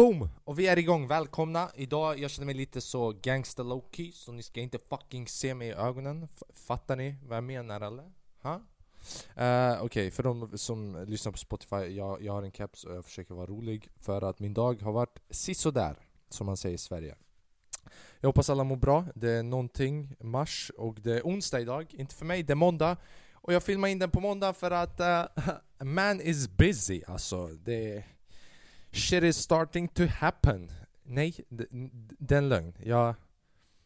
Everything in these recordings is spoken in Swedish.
Boom! Och vi är igång, välkomna! Idag, jag känner mig lite så gangsta lowkey, så ni ska inte fucking se mig i ögonen. Fattar ni vad jag menar eller? Ha? Uh, Okej, okay, för de som lyssnar på Spotify, jag, jag har en caps och jag försöker vara rolig för att min dag har varit sisådär, som man säger i Sverige. Jag hoppas alla mår bra, det är någonting mars och det är onsdag idag, inte för mig, det är måndag. Och jag filmar in den på måndag för att uh, man is busy alltså. Det Shit is starting to happen. Nej, det är en lögn. Jag,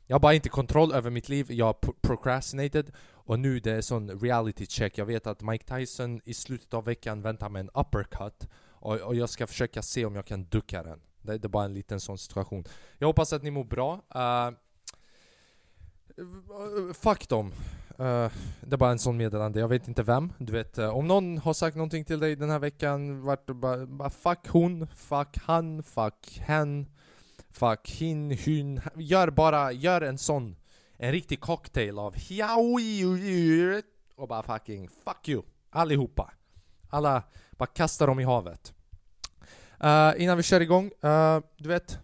jag har bara inte kontroll över mitt liv, jag har procrastinated och nu det är sån reality check. Jag vet att Mike Tyson i slutet av veckan väntar med en uppercut och, och jag ska försöka se om jag kan ducka den. Det, det är bara en liten sån situation. Jag hoppas att ni mår bra. Uh, fuck dem. Uh, det är bara en sån meddelande, jag vet inte vem. Du vet, uh, om någon har sagt någonting till dig den här veckan, vart bara, bara fuck hon, fuck han, fuck hen, fuck hin, hyn. Gör bara, gör en sån, en riktig cocktail av och bara fucking fuck you, allihopa. Alla, bara kasta dem i havet. Uh, innan vi kör igång, du vet,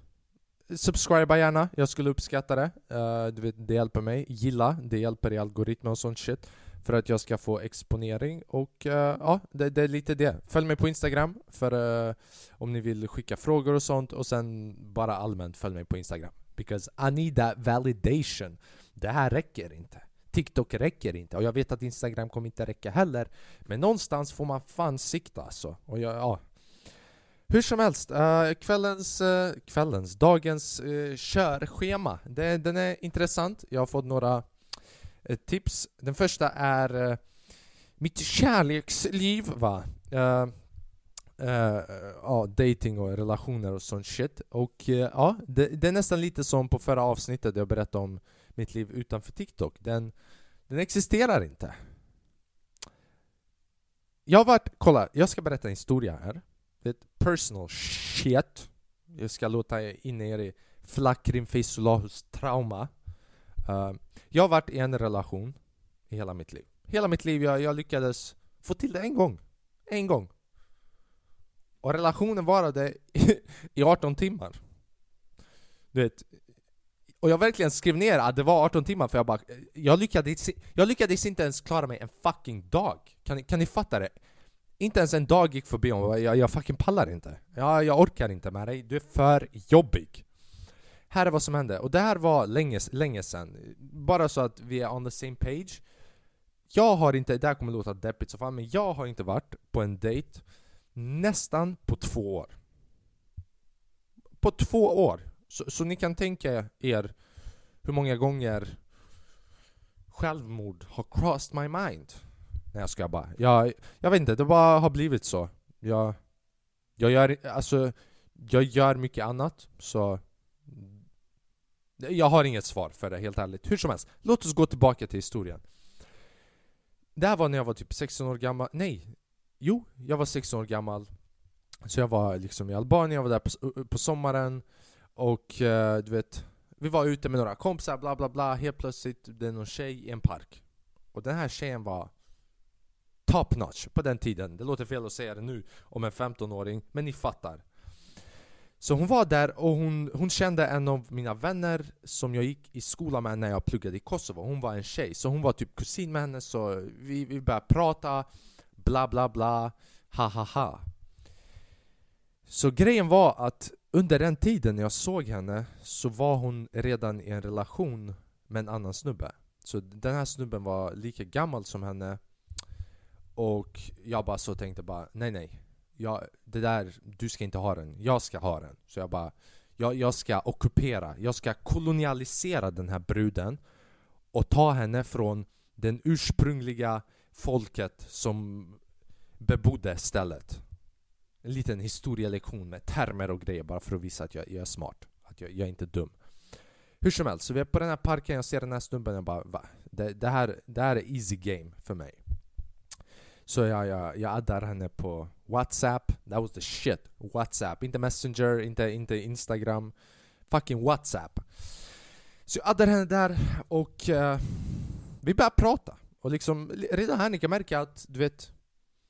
Subscriba gärna, jag skulle uppskatta det. Uh, du vet, det hjälper mig. Gilla, det hjälper i algoritmer och sånt shit. För att jag ska få exponering och uh, ja, det, det, är lite det. Följ mig på Instagram för uh, om ni vill skicka frågor och sånt och sen bara allmänt följ mig på Instagram. Because I need that validation. Det här räcker inte. TikTok räcker inte och jag vet att Instagram kommer inte räcka heller. Men någonstans får man fan sikta alltså. Och jag, ja, hur som helst, uh, kvällens, uh, kvällens, dagens uh, körschema, det, den är intressant. Jag har fått några tips. Den första är mitt kärleksliv, va? ja, dating och relationer och sånt shit. Och ja, det, det, är nästan lite som på förra avsnittet där jag berättade om mitt liv utanför TikTok. Den, den existerar inte. Jag har varit, kolla, jag ska berätta en historia här vet, personal shit. Jag ska låta in er i Flakrim Feisulahus trauma. Uh, eh, jag har varit i en relation i hela mitt liv. Hela mitt liv, jag, jag lyckades få till det en gång. En gång. Och relationen varade i 18 timmar. Du vet, och jag verkligen skrev ner att det var 18 timmar för jag bara eh, Jag lyckades, jag lyckades inte ens klara mig en fucking dag. Kan kan ni fatta det? Inte ens en dag gick förbi och jag, jag fucking pallar inte. Jag, jag orkar inte med dig, du är för jobbig. Här är vad som hände, och det här var länge, länge sedan. Bara så att vi är on the same page. Jag har inte, det här kommer låta deppigt så fan, men jag har inte varit på en dejt nästan på två år. På två år! Så, så ni kan tänka er hur många gånger självmord har crossed my mind. Nej jag ska bara. Jag, jag vet inte, det bara har blivit så. Jag, jag gör, alltså, jag gör mycket annat, så... Jag har inget svar för det, helt ärligt. Hur som helst, låt oss gå tillbaka till historien. Det här var när jag var typ 16 år gammal, nej! Jo, jag var 16 år gammal. Så jag var liksom i Albanien, jag var där på, på sommaren och eh, du vet Vi var ute med några kompisar, bla bla bla, helt plötsligt det är någon tjej i en park Och den här tjejen var top notch på den tiden. Det låter fel att säga det nu om en 15-åring, men ni fattar. Så hon var där och hon, hon kände en av mina vänner som jag gick i skolan med när jag pluggade i Kosovo. Hon var en tjej, så hon var typ kusin med henne, så vi, vi började prata, bla bla bla, ha ha ha. Så grejen var att under den tiden jag såg henne så var hon redan i en relation med en annan snubbe. Så den här snubben var lika gammal som henne och jag bara så tänkte bara, nej nej. Jag, det där, du ska inte ha den, jag ska ha den. Så jag bara, jag, jag ska ockupera, jag ska kolonialisera den här bruden och ta henne från den ursprungliga folket som bebodde stället. En liten historielektion med termer och grejer bara för att visa att jag, jag är smart. Att jag, jag, är inte dum. Hur som helst, så vi är på den här parken, jag ser den här snubben och jag bara va? Det, det, här, det här är easy game för mig. Så jag, jag, jag addar henne på Whatsapp, that was the shit. Whatsapp, inte Messenger, inte, inte Instagram. Fucking Whatsapp. Så jag addar henne där och uh, vi börjar prata. Och liksom, redan här ni kan märka att, du vet,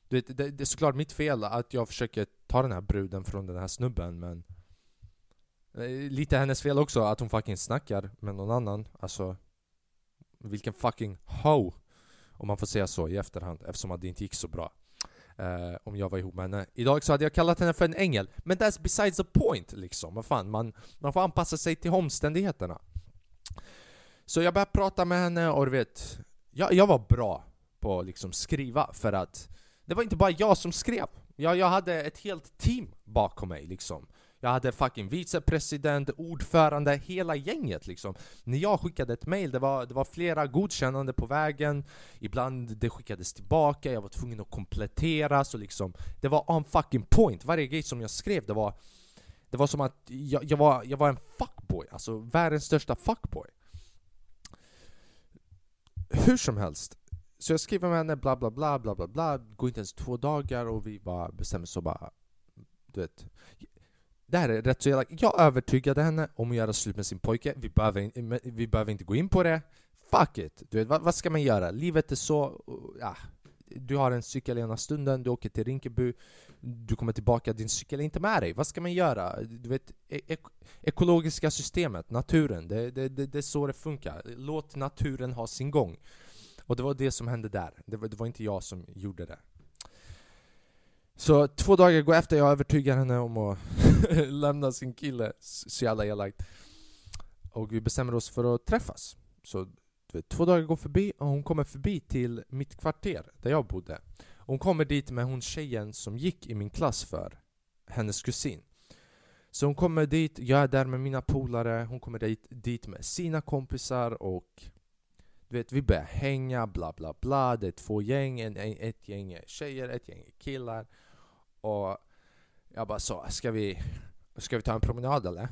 du vet det, det är såklart mitt fel att jag försöker ta den här bruden från den här snubben men eh, Lite hennes fel också att hon fucking snackar med någon annan. Alltså, vilken fucking ho! Om man får säga så i efterhand eftersom att det inte gick så bra. Uh, om jag var ihop med henne. Idag så hade jag kallat henne för en ängel. Men that's besides the point liksom. Vad fan, man, man får anpassa sig till omständigheterna. Så jag började prata med henne och du vet, jag, jag var bra på att liksom skriva för att det var inte bara jag som skrev. Jag, jag hade ett helt team bakom mig liksom. Jag hade fucking vicepresident, ordförande, hela gänget liksom. När jag skickade ett mail, det var, det var flera godkännande på vägen. Ibland det skickades tillbaka, jag var tvungen att komplettera. Så liksom, det var on fucking point. Varje grej som jag skrev, det var det var som att jag, jag, var, jag var en fuckboy, alltså världens största fuckboy. Hur som helst, så jag skriver med henne bla bla bla bla bla bla, går inte ens två dagar och vi bara bestämmer så bara Du vet det här är rätt så elakt, jag övertygade henne om att göra slut med sin pojke, vi behöver, vi behöver inte gå in på det Fuck it! Du vet, vad, vad ska man göra? Livet är så... Ja, du har en cykel ena stunden, du åker till Rinkeby Du kommer tillbaka, din cykel är inte med dig, vad ska man göra? Du vet, ek ekologiska systemet, naturen, det, det, det, det är så det funkar Låt naturen ha sin gång och det var det som hände där. Det var, det var inte jag som gjorde det. Så två dagar går efter jag övertygar henne om att lämna sin kille. Så jävla elakt. Och vi bestämmer oss för att träffas. Så vet, två dagar går förbi och hon kommer förbi till mitt kvarter där jag bodde. Hon kommer dit med hon tjejen som gick i min klass för hennes kusin. Så hon kommer dit, jag är där med mina polare, hon kommer dit, dit med sina kompisar och du vet, vi börjar hänga, bla bla bla. Det är två gäng, en, ett gäng är tjejer, ett gäng är killar. Och jag bara så, ska vi, ska vi ta en promenad eller?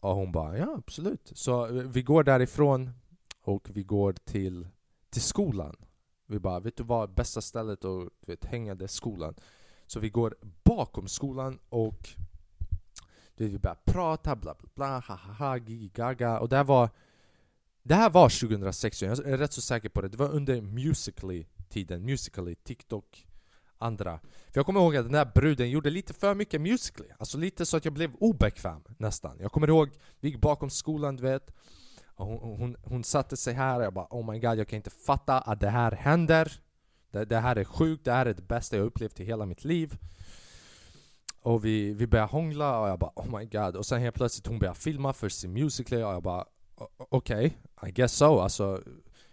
Och hon bara, ja absolut. Så eh, vi går därifrån och vi går till, till skolan. Vi bara, vet du vad, bästa stället att vet, hänga det är skolan. Så vi går bakom skolan och vet, vi börjar prata, bla bla bla, ha ha ha, gigi gaga. Och det var det här var 2016, jag är rätt så säker på det. Det var under Musically-tiden, Musically, TikTok, andra. För jag kommer ihåg att den där bruden gjorde lite för mycket Musically. Alltså lite så att jag blev obekväm nästan. Jag kommer ihåg, vi gick bakom skolan du vet. Hon, hon, hon satte sig här och jag bara oh my god, jag kan inte fatta att det här händer. Det, det här är sjukt, det här är det bästa jag upplevt i hela mitt liv. Och vi, vi började hångla och jag bara oh my god. Och sen helt plötsligt hon började filma för sin Musically och jag bara okej, okay, I guess so. Alltså,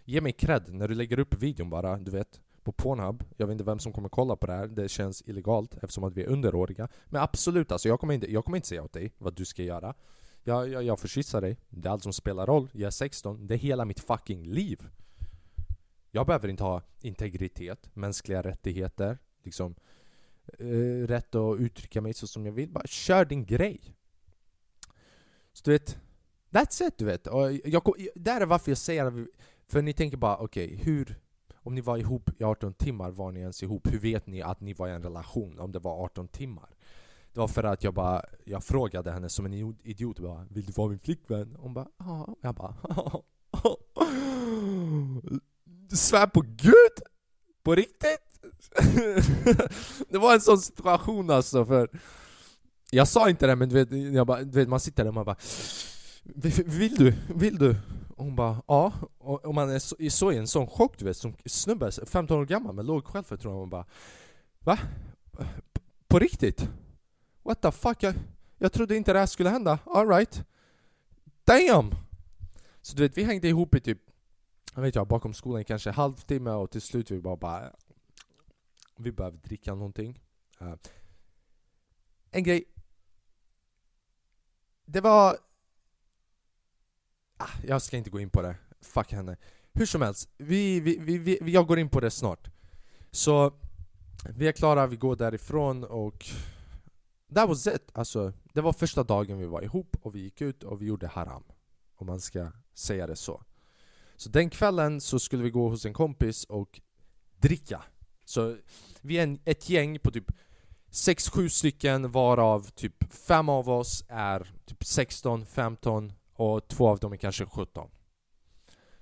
ge mig cred när du lägger upp videon bara, du vet. På Pornhub. Jag vet inte vem som kommer kolla på det här. Det känns illegalt eftersom att vi är underåriga. Men absolut, alltså, jag, kommer inte, jag kommer inte säga åt dig vad du ska göra. Jag, jag, jag får kyssa dig. Det är allt som spelar roll. Jag är 16. Det är hela mitt fucking liv. Jag behöver inte ha integritet, mänskliga rättigheter, liksom eh, rätt att uttrycka mig så som jag vill. Bara kör din grej. Så du vet, That's it, du vet. Och jag, där är varför jag säger För ni tänker bara, okej, okay, hur... Om ni var ihop i 18 timmar, var ni ens ihop? Hur vet ni att ni var i en relation om det var 18 timmar? Det var för att jag bara, jag frågade henne som en idiot bara, Vill du vara min flickvän? Hon bara, ja. Jag bara, svär på gud? På riktigt? det var en sån situation alltså för Jag sa inte det men du vet, jag bara, du vet man sitter där och man bara vill du? Vill du? Och hon bara ja, och, man är så, så i en sån chock du vet, som snubbe, 15 år gammal med låg självförtroende man bara Va? P på riktigt? What the fuck? Jag, jag trodde inte det här skulle hända, alright Damn! Så du vet, vi hängde ihop i typ, jag vet jag, bakom skolan kanske halvtimme och till slut vi bara bara Vi behöver dricka någonting uh, En grej Det var Ah, jag ska inte gå in på det. Fuck henne. Hur som helst, vi, vi, vi, vi, jag går in på det snart. Så, vi är klara, vi går därifrån och... That was it! Alltså, det var första dagen vi var ihop och vi gick ut och vi gjorde haram. Om man ska säga det så. Så den kvällen så skulle vi gå hos en kompis och dricka. Så vi är en, ett gäng på typ 6-7 stycken varav typ 5 av oss är typ 16-15 och två av dem är kanske 17.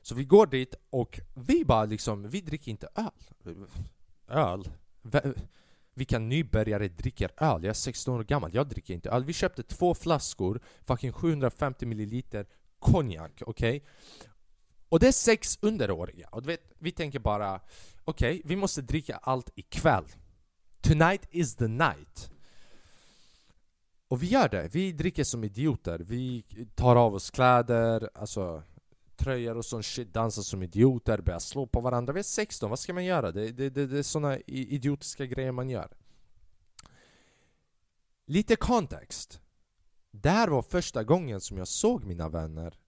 Så vi går dit och vi bara liksom, vi dricker inte öl. Öl? vilka nybörjare dricker öl? Jag är 16 år gammal, jag dricker inte öl. Vi köpte två flaskor, fucking 750 milliliter konjak, okej? Okay? Och det är sex underåriga, och du vet, vi tänker bara Okej, okay, vi måste dricka allt ikväll Tonight is the night och vi gör det, vi dricker som idioter. Vi tar av oss kläder, alltså tröjor och sån shit, dansar som idioter, börjar slå på varandra. Vi är 16, vad ska man göra? Det, det, det, det är såna idiotiska grejer man gör. Lite kontext Det här var första gången som jag såg mina vänner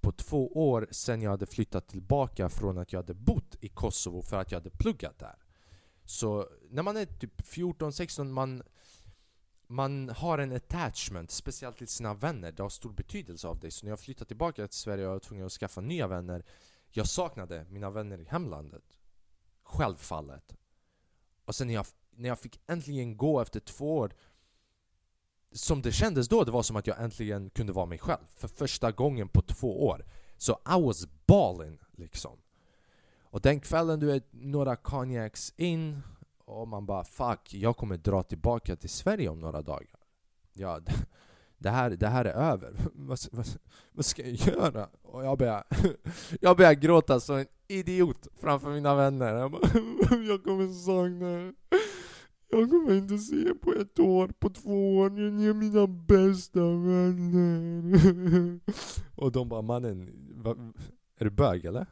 på två år sen jag hade flyttat tillbaka från att jag hade bott i Kosovo för att jag hade pluggat där. Så när man är typ 14-16, man, man har en attachment, speciellt till sina vänner. Det har stor betydelse av dig. Så när jag flyttade tillbaka till Sverige och var tvungen att skaffa nya vänner, jag saknade mina vänner i hemlandet. Självfallet. Och sen när jag, när jag fick äntligen gå efter två år som det kändes då, det var som att jag äntligen kunde vara mig själv för första gången på två år. Så I was balling liksom. Och den kvällen, du vet, några konjaks in och man bara fuck, jag kommer dra tillbaka till Sverige om några dagar. Ja, det här, det här är över. vad, vad, vad ska jag göra? Och jag börjar, jag börjar gråta som en idiot framför mina vänner. Jag, bara, jag kommer sakna er. jag kommer inte se på ett år, på två år, ni är mina bästa vänner. Och de bara mannen, va, är du bög eller?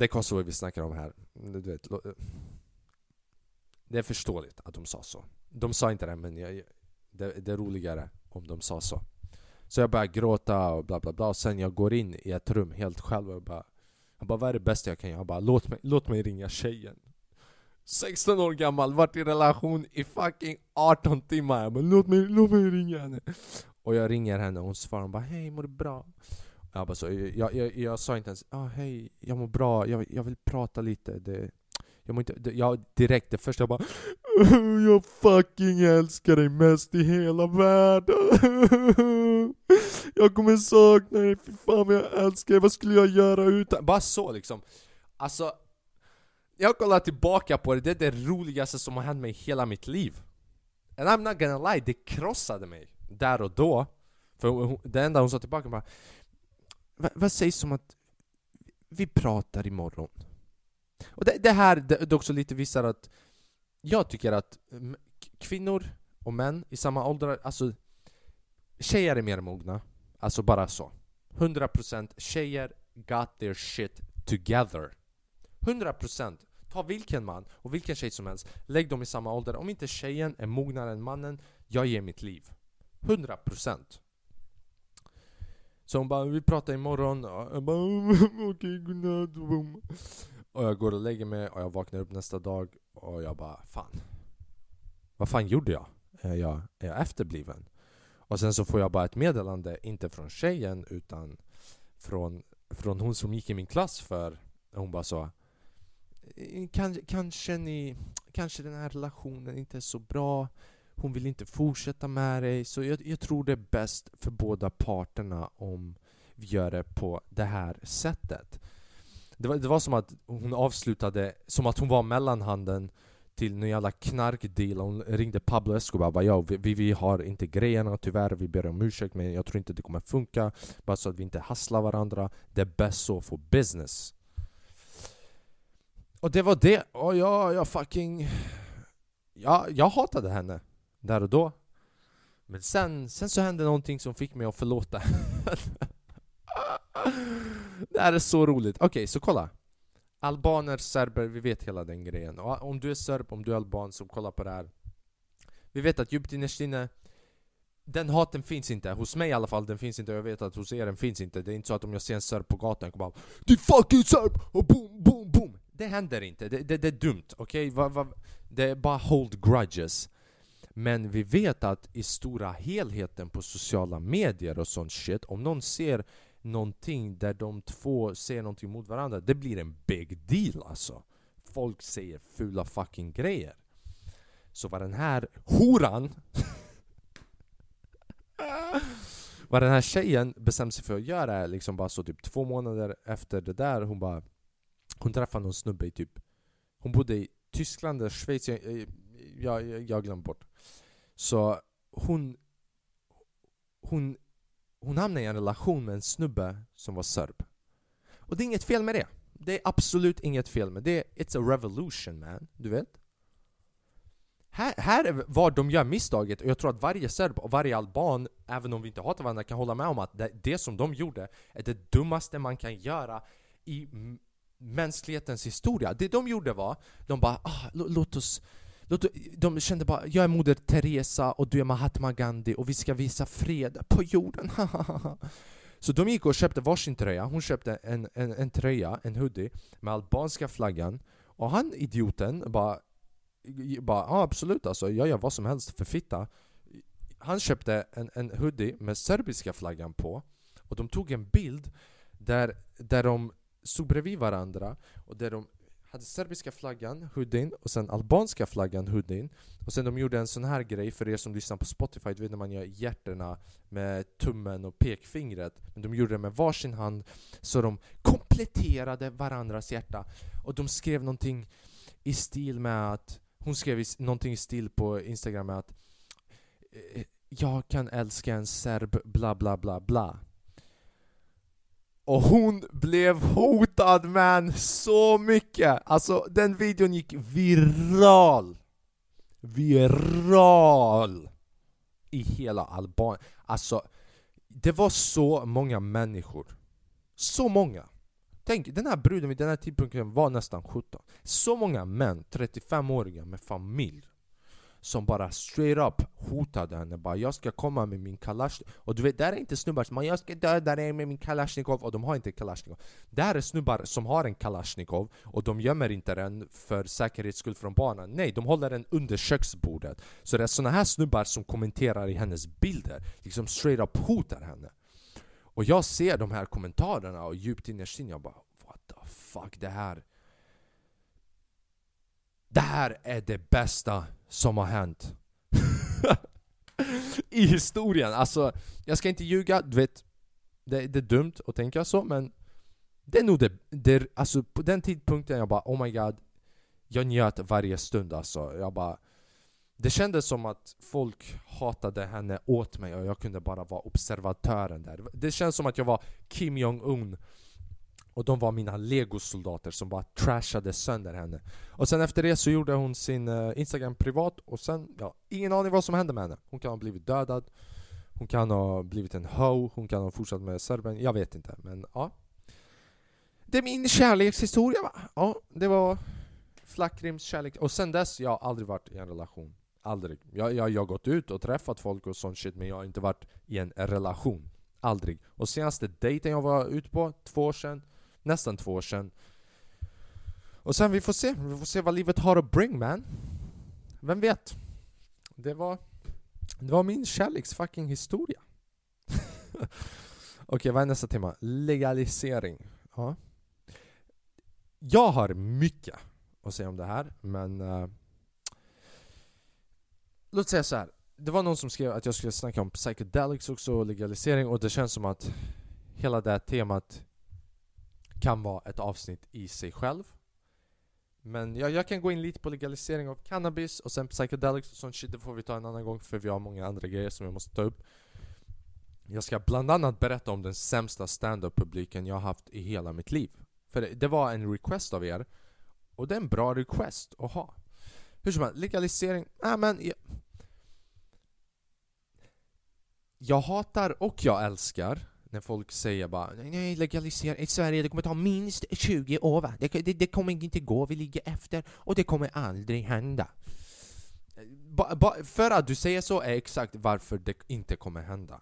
Det är Kosovo vi snackar om här. Du vet, det är förståeligt att de sa så. De sa inte det men jag, det, det är roligare om de sa så. Så jag börjar gråta och bla bla bla, och sen jag går in i ett rum helt själv och bara Jag bara, vad är det bästa jag kan göra? Jag bara, låt mig, låt mig ringa tjejen 16 år gammal, varit i relation i fucking 18 timmar Jag bara, låt mig, låt mig ringa henne Och jag ringer henne och hon svarar, hon bara, hej mår du bra? Jag bara så, jag, jag, jag sa inte ens, ah, hej, jag mår bra, jag, jag vill prata lite. Det, jag mår inte, det, jag, direkt det första jag bara Jag fucking älskar dig mest i hela världen. Jag kommer sakna dig, fy fan vad jag älskar dig, vad skulle jag göra utan... Bara så liksom. Alltså Jag kollar tillbaka på det, det är det roligaste som har hänt mig i hela mitt liv. And I'm not gonna lie, det krossade mig Där och då. För det enda hon sa tillbaka var vad sägs om att vi pratar imorgon? Och det, det här det, det också lite visar att jag tycker att kvinnor och män i samma åldrar, alltså tjejer är mer mogna. Alltså bara så. 100% tjejer got their shit together. 100% Ta vilken man och vilken tjej som helst, lägg dem i samma ålder. Om inte tjejen är mognare än mannen, jag ger mitt liv. 100% så hon bara 'Vi pratar imorgon' Och Jag bara 'Okej, okay, godnatt' Och jag går och lägger mig och jag vaknar upp nästa dag och jag bara fan Vad fan gjorde jag? Är jag, är jag efterbliven? Och sen så får jag bara ett meddelande, inte från tjejen utan från, från hon som gick i min klass för Hon bara så eh, Kans, Kanske ni Kanske den här relationen inte är så bra hon vill inte fortsätta med dig. Så jag, jag tror det är bäst för båda parterna om vi gör det på det här sättet. Det var, det var som att hon avslutade, som att hon var mellanhanden till någon jävla knarkdeal. Hon ringde Pablo Escobar och bara ja, vi, vi har inte grejerna tyvärr, vi ber om ursäkt men jag tror inte det kommer funka. Bara så att vi inte hasslar varandra. Det är bäst så för business. Och det var det, och jag, jag fucking... Ja, jag hatade henne där och då Men sen, sen så hände någonting som fick mig att förlåta det här är så roligt. Okej, okay, så kolla. Albaner, serber, vi vet hela den grejen. Och om du är serb, om du är alban så kolla på det här. Vi vet att djupt innerst inne den haten finns inte, hos mig i alla fall, den finns inte, jag vet att hos er den finns inte Det är inte så att om jag ser en serb på gatan, jag kommer bara Du fucking serb! Och boom, boom, boom! Det händer inte, det, det, det är dumt, okej? Okay? Det är bara hold grudges men vi vet att i stora helheten på sociala medier och sånt shit, om någon ser någonting där de två säger någonting mot varandra, det blir en big deal alltså. Folk säger fula fucking grejer. Så vad den här horan Vad den här tjejen bestämde sig för att göra är liksom bara så typ två månader efter det där, hon bara Hon träffade någon snubbe i typ Hon bodde i Tyskland eller Schweiz, jag, jag, jag, jag glömde bort så hon Hon Hon hamnade i en relation med en snubbe som var serb. Och det är inget fel med det. Det är absolut inget fel med det. It's a revolution man, du vet? Här, här är var de gör misstaget, och jag tror att varje serb och varje alban, även om vi inte hatar varandra, kan hålla med om att det, det som de gjorde är det dummaste man kan göra i mänsklighetens historia. Det de gjorde var, de bara ah, låt oss de kände bara, jag är moder Teresa och du är Mahatma Gandhi och vi ska visa fred på jorden. Så de gick och köpte varsin tröja, hon köpte en, en, en tröja, en hoodie med albanska flaggan. Och han idioten bara bara, ja absolut alltså, jag gör vad som helst för fitta. Han köpte en, en hoodie med serbiska flaggan på. Och de tog en bild där, där de stod bredvid varandra och där de hade serbiska flaggan, hoodien, och sen albanska flaggan, hoodien. Och sen de gjorde en sån här grej för er som lyssnar på Spotify, du vet när man gör hjärterna med tummen och pekfingret. Men de gjorde det med varsin hand, så de kompletterade varandras hjärta. Och de skrev någonting i stil med att hon skrev någonting i stil på Instagram med att eh, Jag kan älska en serb, bla bla bla bla och hon blev hotad man, så mycket! Alltså den videon gick viral! Viral! I hela Albanien. Alltså, det var så många människor. Så många! Tänk, den här bruden vid den här tidpunkten var nästan 17 Så många män, 35-åriga med familj som bara straight up hotade henne. Bara 'Jag ska komma med min kalasjnikov' Och du vet, där är inte snubbar som 'Jag ska döda dig med min kalasjnikov' och de har inte kalasjnikov. Det här är snubbar som har en kalasjnikov och de gömmer inte den för säkerhets skull från barnen. Nej, de håller den under köksbordet. Så det är såna här snubbar som kommenterar i hennes bilder. Liksom straight up hotar henne. Och jag ser de här kommentarerna och djupt innerst inne jag bara What the fuck, det här Det här är det bästa som har hänt I historien, alltså Jag ska inte ljuga, du vet Det, det är dumt att tänka så men Det är nog det, det alltså på den tidpunkten jag bara oh my god Jag njöt varje stund alltså, jag bara det kändes som att folk hatade henne åt mig och jag kunde bara vara observatören där. Det känns som att jag var Kim Jong-Un och de var mina legosoldater som bara trashade sönder henne. Och sen efter det så gjorde hon sin uh, Instagram privat och sen, ja, ingen aning vad som hände med henne. Hon kan ha blivit dödad, hon kan ha blivit en hoe, hon kan ha fortsatt med serben, jag vet inte. Men ja. Det är min kärlekshistoria va? Ja, det var Flackrims kärlek. Och sen dess, jag har aldrig varit i en relation. Aldrig. Jag, jag, jag har gått ut och träffat folk och sånt shit men jag har inte varit i en relation. Aldrig. Och senaste dejten jag var ute på, två år sedan, nästan två år sedan. Och sen vi får se, vi får se vad livet har att bring man. Vem vet? Det var, det var min kärleks fucking historia. Okej, okay, vad är nästa tema? Legalisering. Ja. Jag har mycket att säga om det här, men uh, Låt säga så här. Det var någon som skrev att jag skulle snacka om psychedelics också och legalisering och det känns som att hela det här temat kan vara ett avsnitt i sig själv. Men jag, jag kan gå in lite på legalisering av cannabis och sen psychedelics och sånt shit, det får vi ta en annan gång för vi har många andra grejer som jag måste ta upp. Jag ska bland annat berätta om den sämsta stand-up-publiken jag har haft i hela mitt liv. För det, det var en request av er, och det är en bra request att ha. Hur som helst, legalisering, äh, men jag, jag hatar och jag älskar när folk säger bara Nej, legalisera i Sverige, det kommer ta minst 20 år va? Det, det, det kommer inte gå, vi ligger efter och det kommer aldrig hända. Ba, ba, för att du säger så är exakt varför det inte kommer hända.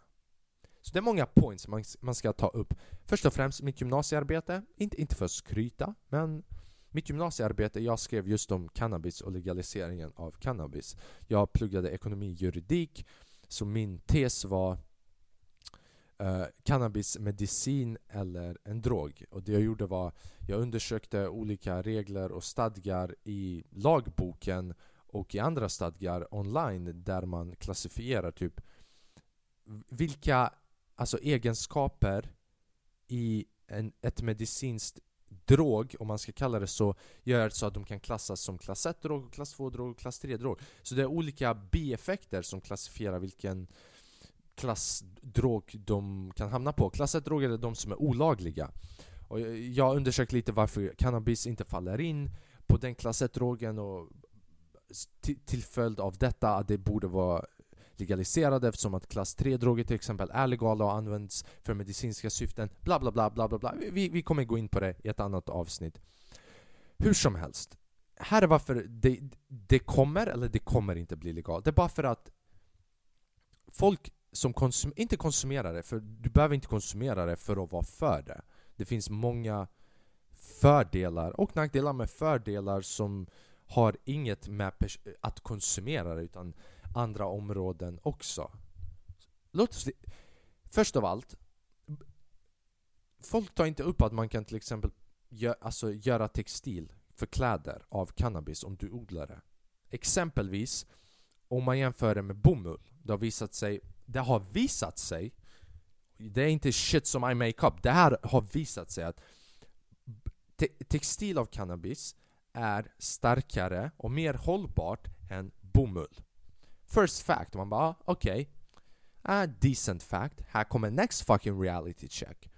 Så det är många points man, man ska ta upp. Först och främst mitt gymnasiearbete, inte, inte för att skryta, men mitt gymnasiearbete, jag skrev just om cannabis och legaliseringen av cannabis. Jag pluggade ekonomi och juridik, så min tes var Eh, cannabismedicin eller en drog. Och det jag gjorde var, jag undersökte olika regler och stadgar i lagboken och i andra stadgar online där man klassifierar typ vilka alltså egenskaper i en, ett medicinskt drog, om man ska kalla det så, gör så att de kan klassas som klass 1-drog, klass 2-drog och klass 3-drog. Så det är olika bieffekter som klassifierar vilken klassdrog de kan hamna på. Klass 1-droger är de som är olagliga. Och jag undersökt lite varför cannabis inte faller in på den klass 1-drogen och till följd av detta att det borde vara legaliserade eftersom att klass 3-droger till exempel är legala och används för medicinska syften. Bla bla bla bla bla bla. Vi, vi kommer gå in på det i ett annat avsnitt. Hur som helst. Här är varför det, det kommer, eller det kommer inte bli legalt. Det är bara för att folk som konsum inte konsumerar det, för du behöver inte konsumera det för att vara för det. Det finns många fördelar och nackdelar med fördelar som har inget med att konsumera det utan andra områden också. Låt oss... Först av allt, folk tar inte upp att man kan till exempel gö alltså, göra textil för kläder av cannabis om du odlar det. Exempelvis, om man jämför det med bomull. Det har visat sig, det har visat sig det är inte shit som I make up. Det här har visat sig att te textil av cannabis är starkare och mer hållbart än bomull. First fact, man bara ah, okej. Okay. Ah, decent fact. Här kommer next fucking reality check.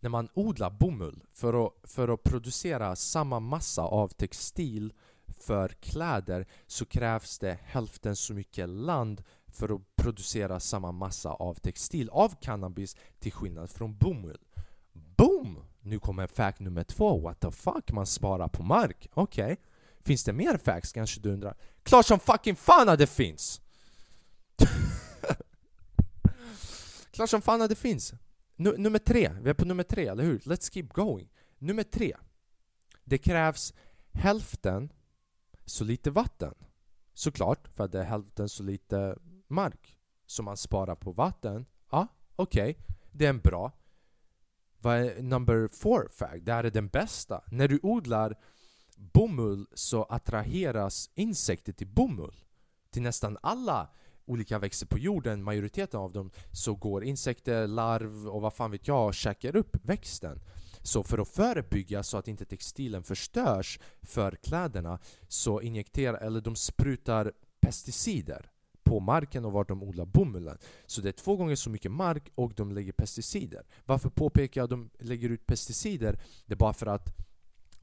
När man odlar bomull för att, för att producera samma massa av textil för kläder så krävs det hälften så mycket land för att producera samma massa av textil av cannabis till skillnad från bomull. Boom! Nu kommer fact nummer två. What the fuck? Man sparar på mark. Okej. Okay. Finns det mer facts kanske du undrar? Klart som fucking fan att det finns! Klart som fan att det finns! N nummer tre, vi är på nummer tre, eller hur? Let's keep going! Nummer tre. Det krävs hälften så lite vatten. Såklart, för att det är hälften så lite mark. Så man sparar på vatten. Ja, okej. Okay. Det är en bra. Vad är number four fact? Det här är den bästa. När du odlar bomull så attraheras insekter till bomull. Till nästan alla olika växter på jorden, majoriteten av dem, så går insekter, larv och vad fan vet jag och käkar upp växten. Så för att förebygga så att inte textilen förstörs för kläderna så injekterar, eller de sprutar pesticider på marken och vart de odlar bomullen. Så det är två gånger så mycket mark och de lägger pesticider. Varför påpekar jag att de lägger ut pesticider? Det är bara för att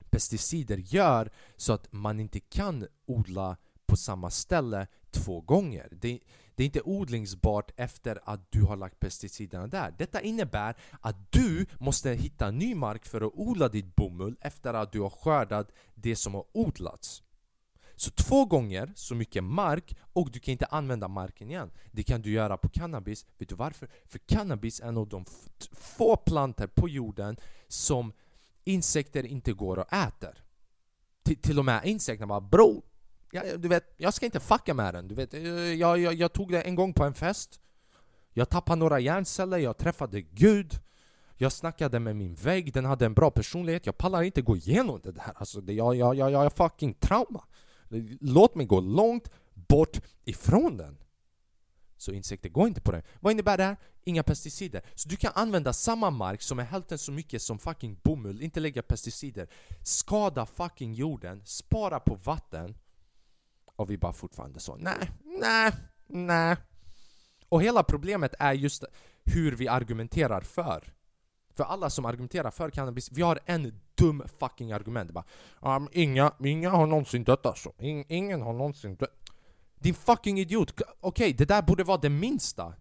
pesticider gör så att man inte kan odla på samma ställe två gånger. Det, det, är inte odlingsbart efter att du har lagt pesticiderna där. Detta innebär att du måste hitta ny mark för att odla ditt bomull efter att du har skördat det som har odlats. Så två gånger så mycket mark och du kan inte använda marken igen. Det kan du göra på cannabis. Vet du varför? För cannabis är en av de få plantor på jorden som insekter inte går och äter. T till och med insekterna bara bro, jag, du vet, jag ska inte fucka med den. Du vet, eh, jag, jag, jag tog det en gång på en fest. Jag tappade några hjärnceller, jag träffade Gud. Jag snackade med min vägg, den hade en bra personlighet. Jag pallar inte gå igenom det där. Alltså, det, jag, jag, jag, jag har fucking trauma. Låt mig gå långt bort ifrån den. Så insekter går inte på den. Vad innebär det här? Inga pesticider. Så du kan använda samma mark som är hälften så mycket som fucking bomull, inte lägga pesticider. Skada fucking jorden, spara på vatten. Och vi bara fortfarande så, nej, nej, nej. Och hela problemet är just hur vi argumenterar för. För alla som argumenterar för cannabis, vi har en dum fucking argument. Bara, um, inga, inga har någonsin dött alltså. In, ingen har någonsin dött. Din fucking idiot! Okej, okay, det där borde vara det minsta.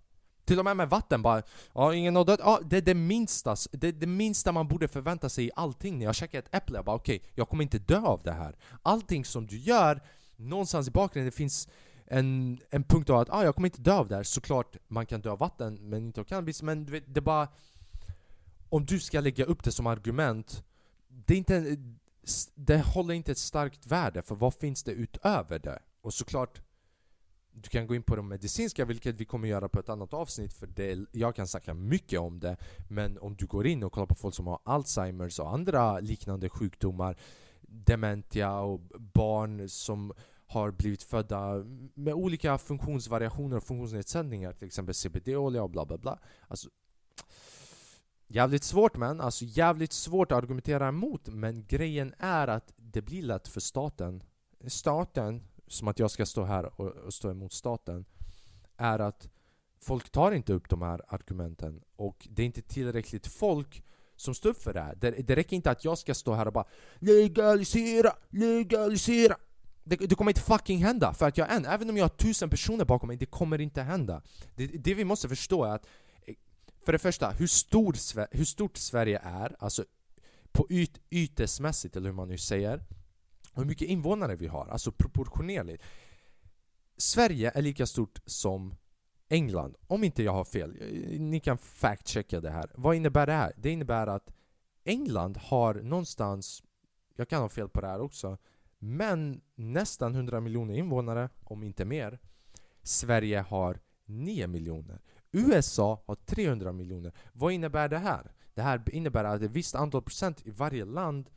Till och med med vatten bara, ja ingen har dött. Ja, det är det minsta, det, är det minsta man borde förvänta sig i allting. När jag käkar ett äpple, jag bara okej, okay, jag kommer inte dö av det här. Allting som du gör, någonstans i bakgrunden det finns en, en punkt av att ah, jag kommer inte dö av det här. Såklart man kan dö av vatten, men inte av cannabis. Men du vet, det är bara... Om du ska lägga upp det som argument, det, är inte, det håller inte ett starkt värde, för vad finns det utöver det? Och såklart, du kan gå in på de medicinska, vilket vi kommer göra på ett annat avsnitt för det, jag kan snacka mycket om det. Men om du går in och kollar på folk som har Alzheimers och andra liknande sjukdomar, dementia och barn som har blivit födda med olika funktionsvariationer och funktionsnedsättningar, till exempel CBD-olja och bla bla bla. Alltså, Jävligt svårt men, alltså jävligt svårt att argumentera emot Men grejen är att det blir lätt för staten Staten, som att jag ska stå här och, och stå emot staten Är att folk tar inte upp de här argumenten Och det är inte tillräckligt folk som står upp för det här det, det räcker inte att jag ska stå här och bara Legalisera, legalisera det, det, kommer inte fucking hända för att jag är en. även om jag har tusen personer bakom mig, det kommer inte hända. Det, det vi måste förstå är att, för det första, hur, stor, hur stort Sverige är, alltså på yt, ytesmässigt, eller hur man nu säger, och hur mycket invånare vi har, alltså proportionerligt. Sverige är lika stort som England, om inte jag har fel. Ni kan fact-checka det här. Vad innebär det här? Det innebär att England har någonstans, jag kan ha fel på det här också, men nästan 100 miljoner invånare, om inte mer. Sverige har 9 miljoner. USA har 300 miljoner. Vad innebär det här? Det här innebär att ett visst antal procent i varje land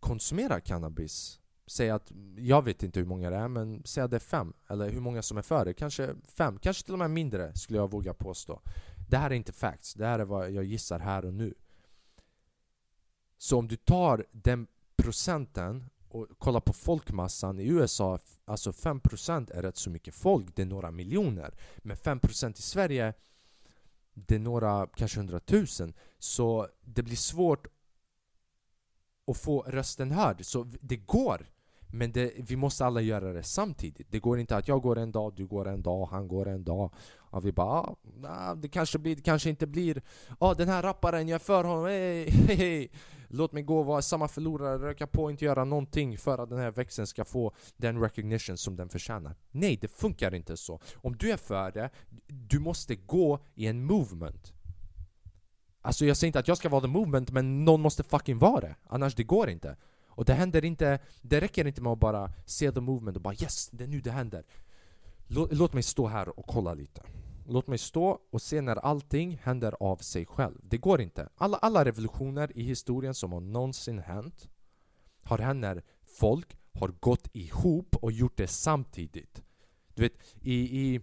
konsumerar cannabis. Säg att, jag vet inte hur många det är, men säg att det är fem. Eller hur många som är för det. Kanske fem, kanske till och med mindre skulle jag våga påstå. Det här är inte facts, det här är vad jag gissar här och nu. Så om du tar den procenten och kolla på folkmassan i USA, alltså 5% är rätt så mycket folk, det är några miljoner. Men 5% i Sverige, det är några, kanske hundratusen. Så det blir svårt att få rösten hörd. Så det går, men det, vi måste alla göra det samtidigt. Det går inte att jag går en dag, du går en dag, han går en dag. Och vi bara, ah, det kanske blir, det kanske inte blir. Ja, ah, den här rapparen, jag är för honom, hej, hej, hej. Låt mig gå och vara samma förlorare, röka på och inte göra någonting för att den här växeln ska få den recognition som den förtjänar. Nej, det funkar inte så. Om du är för det, du måste gå i en movement. Alltså jag säger inte att jag ska vara the movement, men någon måste fucking vara det. Annars det går inte. Och det händer inte, det räcker inte med att bara se the movement och bara yes, det är nu det händer. Låt, låt mig stå här och kolla lite. Låt mig stå och se när allting händer av sig själv. Det går inte. Alla, alla revolutioner i historien som har någonsin hänt har hänt när folk har gått ihop och gjort det samtidigt. Du vet, i, i,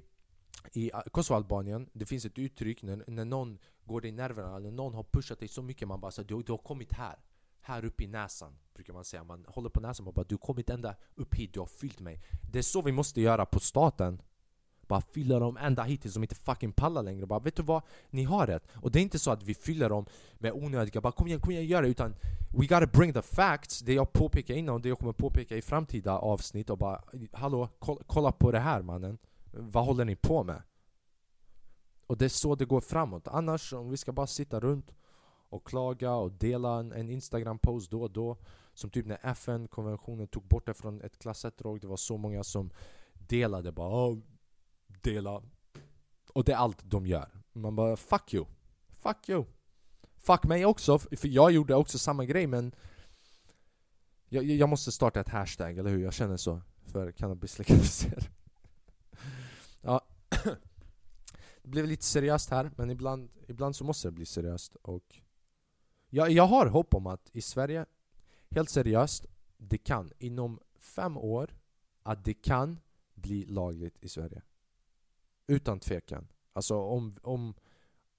i Kosovo-Albanien, det finns ett uttryck när, när någon går dig i nerverna, eller någon har pushat dig så mycket man bara säger du, du har kommit här. Här uppe i näsan, brukar man säga. Man håller på näsan och bara du har kommit ända upp hit, du har fyllt mig. Det är så vi måste göra på staten. Bara fylla dem ända hit tills de inte fucking pallar längre. Bara vet du vad? Ni har rätt. Och det är inte så att vi fyller dem med onödiga bara kom igen, kom igen, gör det. Utan we gotta bring the facts. Det jag påpekar innan och det jag kommer påpeka i framtida avsnitt och bara Hallå, kolla på det här mannen. Vad håller ni på med? Och det är så det går framåt. Annars, om vi ska bara sitta runt och klaga och dela en, en Instagram-post då och då Som typ när FN-konventionen tog bort det från ett klass 1-drag Det var så många som delade bara dela. Och det är allt de gör. Man bara 'fuck you' Fuck you! Fuck mig också, för jag gjorde också samma grej men jag, jag måste starta ett hashtag, eller hur? Jag känner så för cannabis Ja. Det blev lite seriöst här, men ibland, ibland så måste det bli seriöst och jag, jag har hopp om att i Sverige, helt seriöst, det kan inom fem år att det kan bli lagligt i Sverige utan tvekan. Alltså om, om,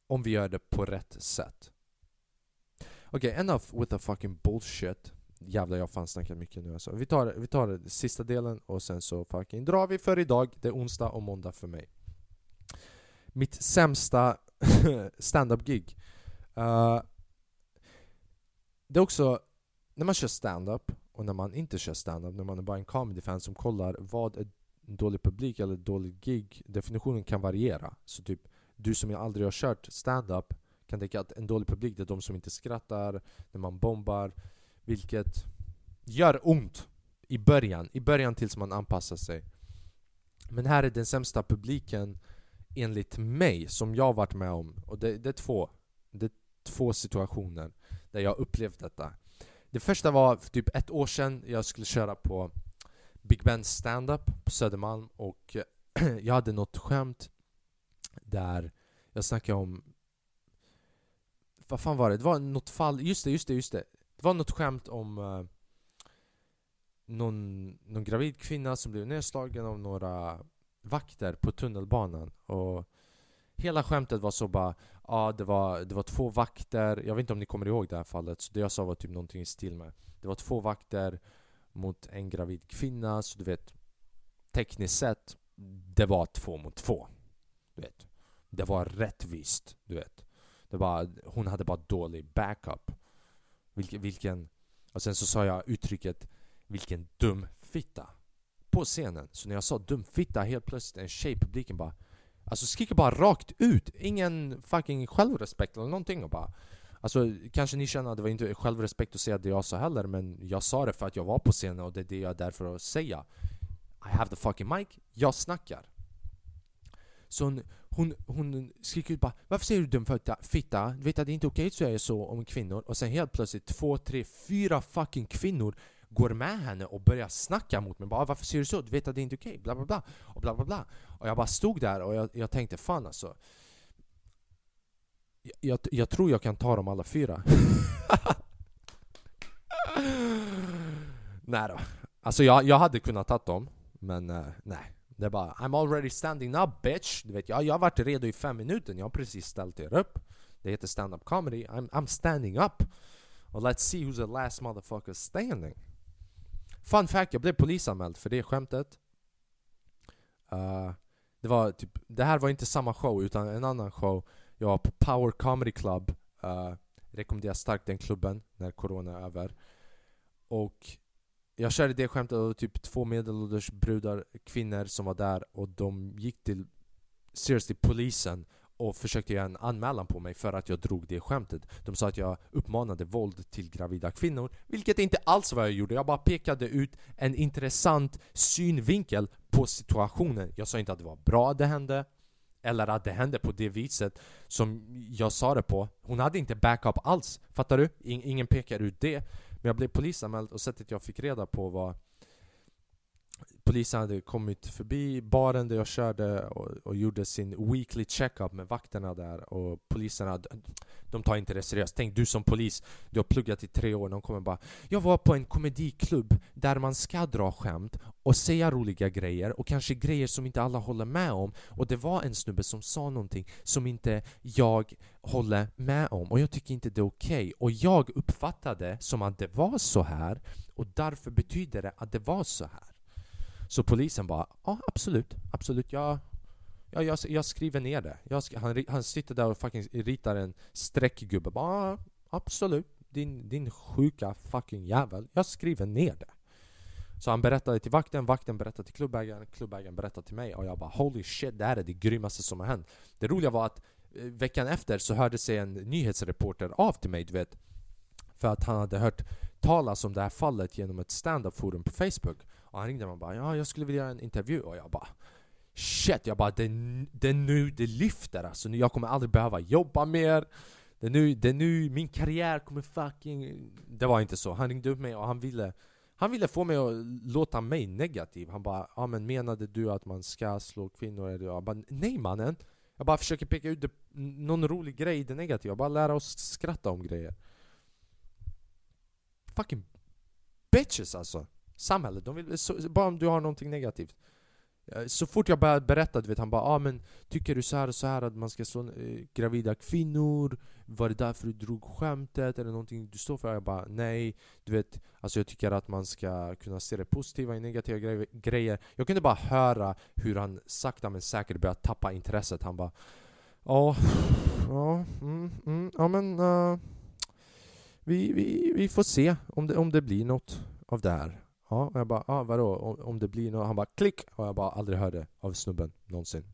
om vi gör det på rätt sätt. Okej, okay, enough with the fucking bullshit. Jävlar jag har fan snackat mycket nu alltså. Vi tar, vi tar sista delen och sen så fucking drar vi för idag. Det är onsdag och måndag för mig. Mitt sämsta stand-up-gig. Uh, eh, det är också, när man kör stand-up och när man inte kör stand-up, när man är bara en comedy-fan som kollar vad är dålig publik eller dålig gig, definitionen kan variera. Så typ, du som aldrig har kört stand-up kan tänka att en dålig publik det är de som inte skrattar när man bombar, vilket gör ont i början, i början tills man anpassar sig. Men här är den sämsta publiken enligt mig, som jag varit med om. Och det, det, är två. Det är två situationer där jag upplevt detta. Det första var för typ ett år sedan, jag skulle köra på Big Ben stand-up på Södermalm och eh, jag hade något skämt där jag snackade om vad fan var det? Det var något fall, just det, just det, just det Det var något skämt om uh, någon, någon gravid kvinna som blev nedslagen av några vakter på tunnelbanan och hela skämtet var så bara Ja, det var, det var två vakter, jag vet inte om ni kommer ihåg det här fallet, så det jag sa var typ någonting i stil med Det var två vakter mot en gravid kvinna, så du vet Tekniskt sett, det var två mot två. Du vet Det var rättvist, du vet. Det var, Hon hade bara dålig backup. Vilken, vilken Och sen så sa jag uttrycket Vilken dum fitta. På scenen, så när jag sa dum fitta helt plötsligt en tjej i publiken bara Alltså skriker bara rakt ut, ingen fucking självrespekt eller någonting och bara Alltså kanske ni känner att det var inte självrespekt att säga det jag sa heller men jag sa det för att jag var på scenen och det är det jag är där för att säga I have the fucking mic, jag snackar Så hon, hon, hon skriker ut bara Varför säger du dum fitta? Du vet att det är inte okej att säga så om kvinnor och sen helt plötsligt två, tre, fyra fucking kvinnor går med henne och börjar snacka mot mig. Bara, Varför säger du så? Du vet att det inte är okej? Bla bla bla. Och bla bla bla. Och jag bara stod där och jag, jag tänkte fan alltså. Jag, jag, tror jag kan ta dem alla fyra. nej då. Alltså jag, jag hade kunnat ta dem. Men uh, nej. Det är bara I'm already standing up bitch. Du vet, jag, jag har varit redo i fem minuter. Jag har precis ställt er upp. Det heter stand-up comedy. I'm, I'm standing up. Och let's see who's the last motherfucker standing. Fun fact, jag blev polisanmäld för det skämtet. Uh, det, var typ, det här var inte samma show utan en annan show. Jag var på Power Comedy Club. Uh, rekommenderar starkt den klubben när corona är över. Och jag körde det skämtet och typ två medelålders brudar, kvinnor som var där och de gick till seriously polisen och försökte göra en anmälan på mig för att jag drog det skämtet. De sa att jag uppmanade våld till gravida kvinnor, vilket inte alls var jag gjorde. Jag bara pekade ut en intressant synvinkel på situationen. Jag sa inte att det var bra att det hände, eller att det hände på det viset som jag sa det på. Hon hade inte backup alls, fattar du? ingen pekar ut det. Men jag blev polisanmäld och sättet jag fick reda på var polisen hade kommit förbi baren där jag körde och, och gjorde sin weekly checkup med vakterna där och poliserna, de tar inte det seriöst. Tänk du som polis, du har pluggat i tre år, de kommer bara Jag var på en komediklubb där man ska dra skämt och säga roliga grejer och kanske grejer som inte alla håller med om och det var en snubbe som sa någonting som inte jag håller med om och jag tycker inte det är okej okay. och jag uppfattade som att det var så här och därför betyder det att det var så här så polisen bara, ja absolut, absolut, jag, ja, jag, jag skriver ner det. Jag, han, han sitter där och fucking ritar en streckgubbe, bara ja, absolut, din, din sjuka fucking jävel, jag skriver ner det. Så han berättade till vakten, vakten berättade till klubbägaren, klubbägaren berättade till mig och jag bara holy shit, det här är det grymmaste som har hänt. Det roliga var att eh, veckan efter så hörde sig en nyhetsreporter av till mig, du vet. För att han hade hört talas om det här fallet genom ett stand-up forum på Facebook. Och han ringde mig och bara ja, jag skulle vilja göra en intervju. Och jag bara Shit, jag bara det, det är nu det lyfter alltså, jag kommer aldrig behöva jobba mer. Det är, nu, det är nu min karriär kommer fucking... Det var inte så, han ringde upp mig och han ville Han ville få mig att låta mig negativ. Han bara ja men menade du att man ska slå kvinnor? Eller? Jag bara nej mannen. Jag bara försöker peka ut det, någon rolig grej i det negativa, jag bara lära oss skratta om grejer. Fucking bitches alltså samhället. De vill, så, bara om du har någonting negativt. Eh, så fort jag började berätta, du vet, han bara ah, men tycker du så här och så här att man ska slå äh, gravida kvinnor? Var det därför du drog skämtet? Eller någonting du står för? Jag bara nej, du vet, alltså jag tycker att man ska kunna se det positiva i negativa gre grejer. Jag kunde bara höra hur han sakta men säkert började tappa intresset. Han bara ja, ja, mm, mm, ja men uh, vi, vi, vi får se om det, om det blir något av det här. Ja, och jag bara ah, vadå? Om, om det blir något? Han bara klick! Och jag bara aldrig hörde av snubben någonsin.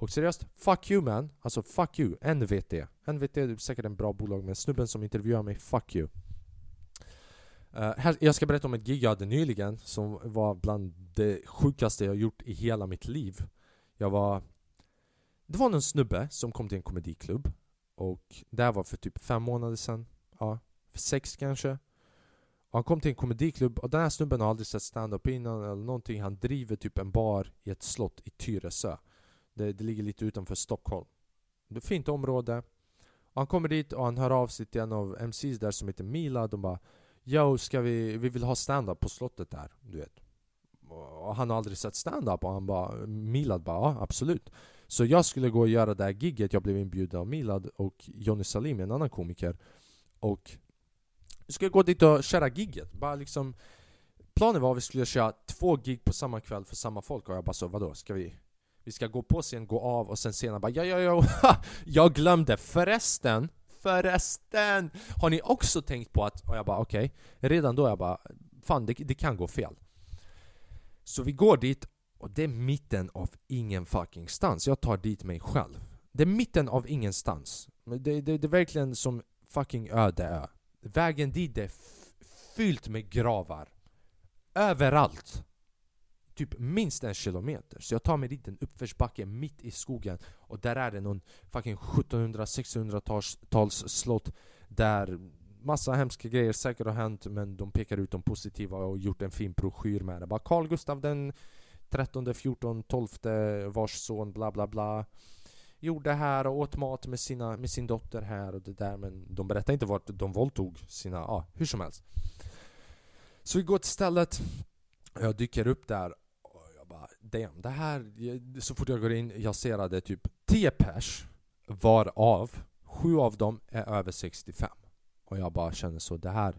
Och seriöst, fuck you man! Alltså fuck you, NVT. NVT är säkert en bra bolag men snubben som intervjuar mig, fuck you. Uh, här, jag ska berätta om ett gig jag hade nyligen som var bland det sjukaste jag gjort i hela mitt liv. Jag var... Det var någon snubbe som kom till en komediklubb och det här var för typ fem månader sedan. Ja, för sex kanske. Och han kom till en komediklubb och den här snubben har aldrig sett stand-up innan eller någonting. Han driver typ en bar i ett slott i Tyresö. Det, det ligger lite utanför Stockholm. Det är ett fint område. Och han kommer dit och han hör av sig till en av MCs där som heter Mila. De bara Yo, ska vi, vi vill ha stand-up på slottet där, du vet. Och han har aldrig sett stand-up och han bara Milad bara ja, absolut. Så jag skulle gå och göra det här gigget, jag blev inbjuden av Milad och Jonny Salim, en annan komiker Och jag skulle gå dit och köra gigget, bara liksom Planen var att vi skulle köra två gig på samma kväll för samma folk. Och jag bara så vadå, ska vi vi ska gå på scen, gå av och sen senare bara ja, ja, ja, jag glömde förresten Förresten! Har ni också tänkt på att, och jag bara okej. Okay. Redan då jag bara, fan det, det kan gå fel. Så vi går dit och det är mitten av ingen fucking stans. Jag tar dit mig själv. Det är mitten av ingenstans. Det, det, det är verkligen som fucking öde ö. Vägen dit är fyllt med gravar Överallt typ minst en kilometer. Så jag tar mig dit en uppförsbacke mitt i skogen och där är det någon fucking 1700-1600-tals slott där massa hemska grejer säkert har hänt men de pekar ut de positiva och gjort en fin broschyr med det. Bara Carl Gustav den 13, 14, 12 vars son bla bla bla gjorde här och åt mat med, sina, med sin dotter här och det där men de berättar inte vart de våldtog sina, ja ah, hur som helst. Så vi går till stället jag dyker upp där och jag bara damn, det här, så fort jag går in, jag ser att det är typ 10 pers varav sju av dem är över 65 och jag bara känner så, det här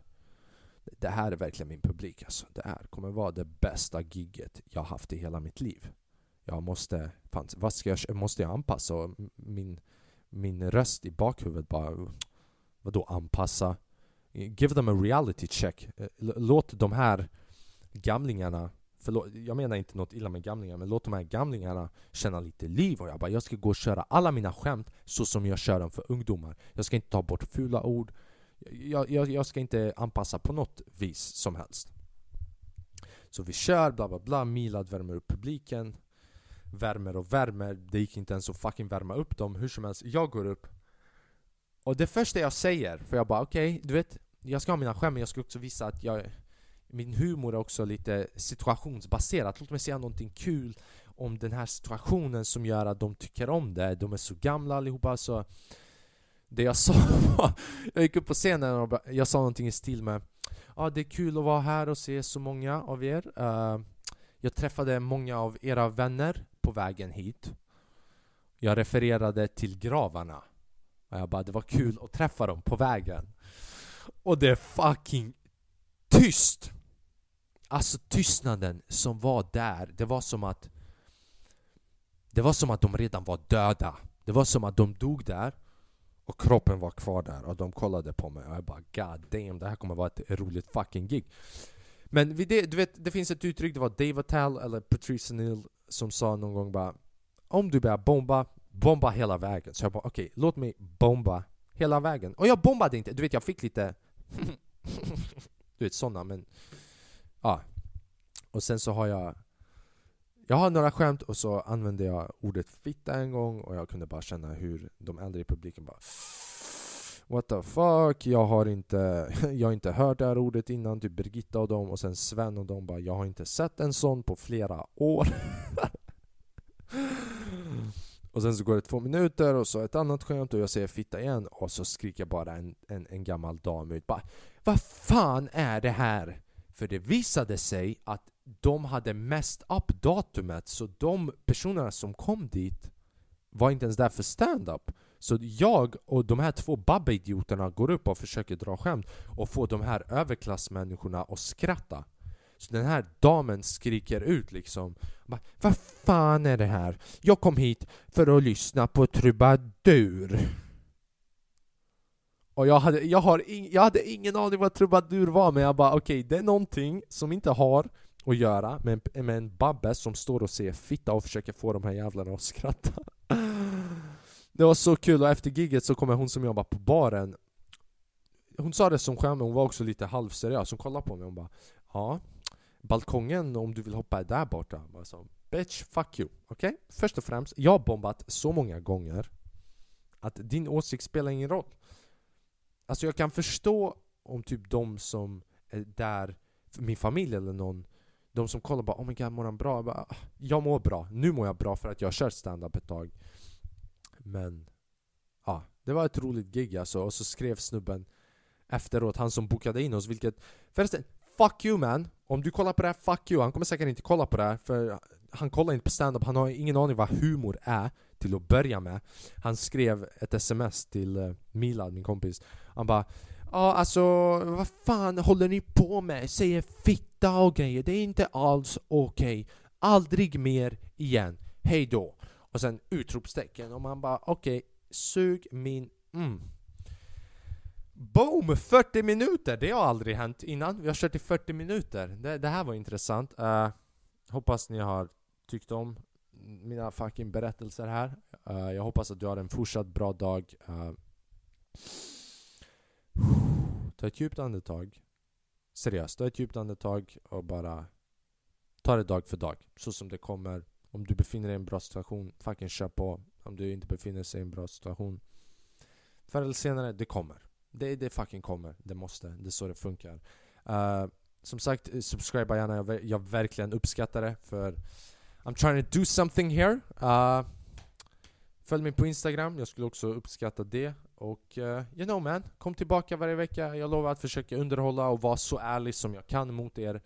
det här är verkligen min publik alltså. Det här kommer vara det bästa gigget jag haft i hela mitt liv. Jag måste, fan, vad ska jag, måste jag anpassa? Min, min röst i bakhuvudet bara, vadå anpassa? Give them a reality check. Eh, låt de här gamlingarna Förlåt, jag menar inte något illa med gamlingar, men låt de här gamlingarna känna lite liv. Och jag bara, jag ska gå och köra alla mina skämt så som jag kör dem för ungdomar. Jag ska inte ta bort fula ord. Jag, jag, jag ska inte anpassa på något vis som helst. Så vi kör, bla bla bla. Milad värmer upp publiken. Värmer och värmer. Det gick inte ens att fucking värma upp dem. Hur som helst, jag går upp. Och det första jag säger, för jag bara okej, okay, du vet, jag ska ha mina skämt men jag ska också visa att jag min humor är också lite situationsbaserad. Låt mig säga någonting kul om den här situationen som gör att de tycker om det. De är så gamla allihopa så det jag sa var, jag gick upp på scenen och jag sa någonting i stil med Ja, ah, det är kul att vara här och se så många av er. Uh, jag träffade många av era vänner på vägen hit. Jag refererade till gravarna. Och jag bara, det var kul att träffa dem på vägen. Och det är fucking tyst! Alltså tystnaden som var där, det var som att Det var som att de redan var döda Det var som att de dog där Och kroppen var kvar där och de kollade på mig och jag bara God damn, det här kommer vara ett roligt fucking gig Men vid det, du vet, det finns ett uttryck, det var Dave Attell eller Patrice Neal som sa någon gång bara Om du börjar bomba, bomba hela vägen. Så jag bara okej, okay, låt mig bomba hela vägen. Och jag bombade inte, du vet jag fick lite Du vet sådana men Ja. Och sen så har jag Jag har några skämt och så använde jag ordet fitta en gång och jag kunde bara känna hur de äldre i publiken bara What the fuck, jag har inte, jag har inte hört det här ordet innan, typ Birgitta och dem och sen Sven och dem bara Jag har inte sett en sån på flera år Och sen så går det två minuter och så ett annat skämt och jag säger fitta igen och så skriker bara en, en, en gammal dam ut bara Vad fan är det här? För det visade sig att de hade mest upp datumet så de personerna som kom dit var inte ens där för stand-up. Så jag och de här två babbeidioterna går upp och försöker dra skämt och få de här överklassmänniskorna att skratta. Så den här damen skriker ut liksom Vad fan är det här? Jag kom hit för att lyssna på trubadur och jag hade, jag, har in, jag hade ingen aning vad trubadur var men jag bara okej, okay, det är någonting som inte har att göra med, med en babbe som står och ser fitta och försöker få de här jävlarna att skratta Det var så kul och efter giget så kommer hon som jobbar på baren Hon sa det som skämt men hon var också lite halvseriös, hon kollade på mig och hon bara Ja, balkongen om du vill hoppa är där borta bara så, Bitch, fuck you, okej? Okay? Först och främst, jag har bombat så många gånger Att din åsikt spelar ingen roll Alltså jag kan förstå om typ de som är där, min familj eller någon De som kollar bara oh my god mår han bra? Jag, bara, jag mår bra, nu mår jag bra för att jag har kört stand-up ett tag men Ja, det var ett roligt gig alltså och så skrev snubben Efteråt, han som bokade in oss vilket Förresten, fuck you man! Om du kollar på det här, fuck you! Han kommer säkert inte kolla på det här för Han kollar inte på stand-up, han har ingen aning vad humor är till att börja med. Han skrev ett sms till eh, Milad, min kompis. Han bara Ja alltså, vad fan håller ni på med? Säger fitta och grejer, det är inte alls okej. Okay. Aldrig mer igen. Hej då. Och sen utropstecken och man bara okej, okay, sug min... Mm. Boom! 40 minuter! Det har aldrig hänt innan. Vi har kört i 40 minuter. Det, det här var intressant. Uh, hoppas ni har tyckt om mina fucking berättelser här. Uh, jag hoppas att du har en fortsatt bra dag. Uh, ta ett djupt andetag. Seriöst, ta ett djupt andetag och bara ta det dag för dag. Så som det kommer. Om du befinner dig i en bra situation, fucking kör på. Om du inte befinner dig i en bra situation. Förr eller senare, det kommer. Det, det fucking kommer. Det måste. Det är så det funkar. Uh, som sagt, eh, subscriba gärna. Jag, jag verkligen uppskattar det. För I'm trying to do something here. Uh, följ mig på Instagram. Jag skulle också uppskatta det. Och uh, you know man, kom tillbaka varje vecka. Jag lovar att försöka underhålla och vara så ärlig som jag kan mot er.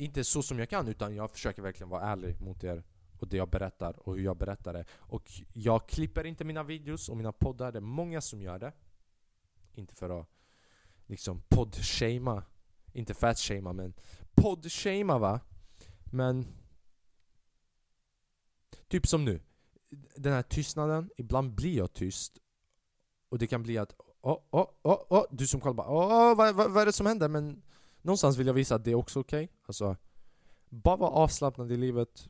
Inte så som jag kan, utan jag försöker verkligen vara ärlig mot er och det jag berättar och hur jag berättar det. Och jag klipper inte mina videos och mina poddar, det är många som gör det. Inte för att liksom poddshamea. inte fatshamea men Poddshamea va. Men typ som nu. Den här tystnaden, ibland blir jag tyst. Och det kan bli att åh, åh, åh, åh, du som kollar bara åh, vad, vad, vad är det som händer? Men någonstans vill jag visa att det är också okej. Okay. Alltså, bara vara avslappnad i livet.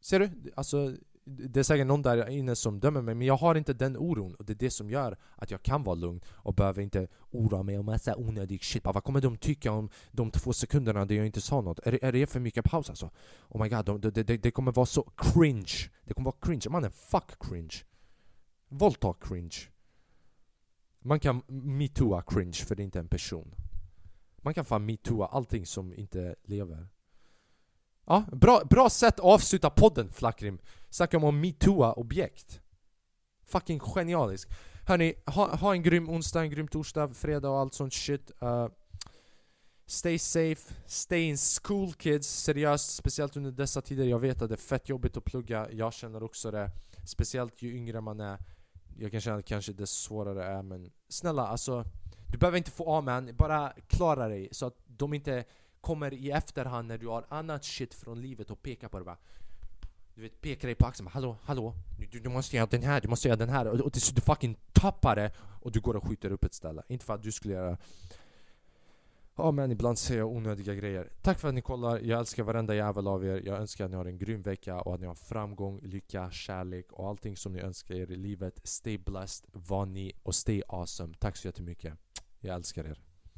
Ser du? Alltså, det är säkert någon där inne som dömer mig, men jag har inte den oron och det är det som gör att jag kan vara lugn och behöver inte oroa mig om massa onödig shit. Bara, vad kommer de tycka om de två sekunderna där jag inte sa något? Är, är det för mycket paus alltså? Oh my god, de, de, de det kommer vara så cringe. Det kommer vara cringe. Mannen, fuck cringe. Våldta cringe. Man kan metooa cringe för det är inte en person. Man kan fan metooa allting som inte lever. Ja, bra, bra sätt att avsluta podden Flackrim. Snacka om att metooa objekt. Fucking genialisk. Hörni, ha, ha en grym onsdag, en grym torsdag, fredag och allt sånt shit. Uh, stay safe, stay in school kids. Seriöst, speciellt under dessa tider. Jag vet att det är fett jobbigt att plugga. Jag känner också det. Speciellt ju yngre man är. Jag kan känna att kanske det svårare det är men snälla alltså. Du behöver inte få amen, bara klara dig så att de inte kommer i efterhand när du har annat shit från livet och pekar på det bara Du vet, pekar dig på axeln Hallå, hallå, du, du måste göra den här, du måste göra den här. Och, och du fucking tappar det och du går och skjuter upp ett ställe. Inte för att du skulle göra Ja men ibland säger jag onödiga grejer. Tack för att ni kollar, jag älskar varenda jävel av er. Jag önskar att ni har en grym vecka och att ni har framgång, lycka, kärlek och allting som ni önskar er i livet. Stay blessed, var ni och stay awesome. Tack så jättemycket. Jag älskar er.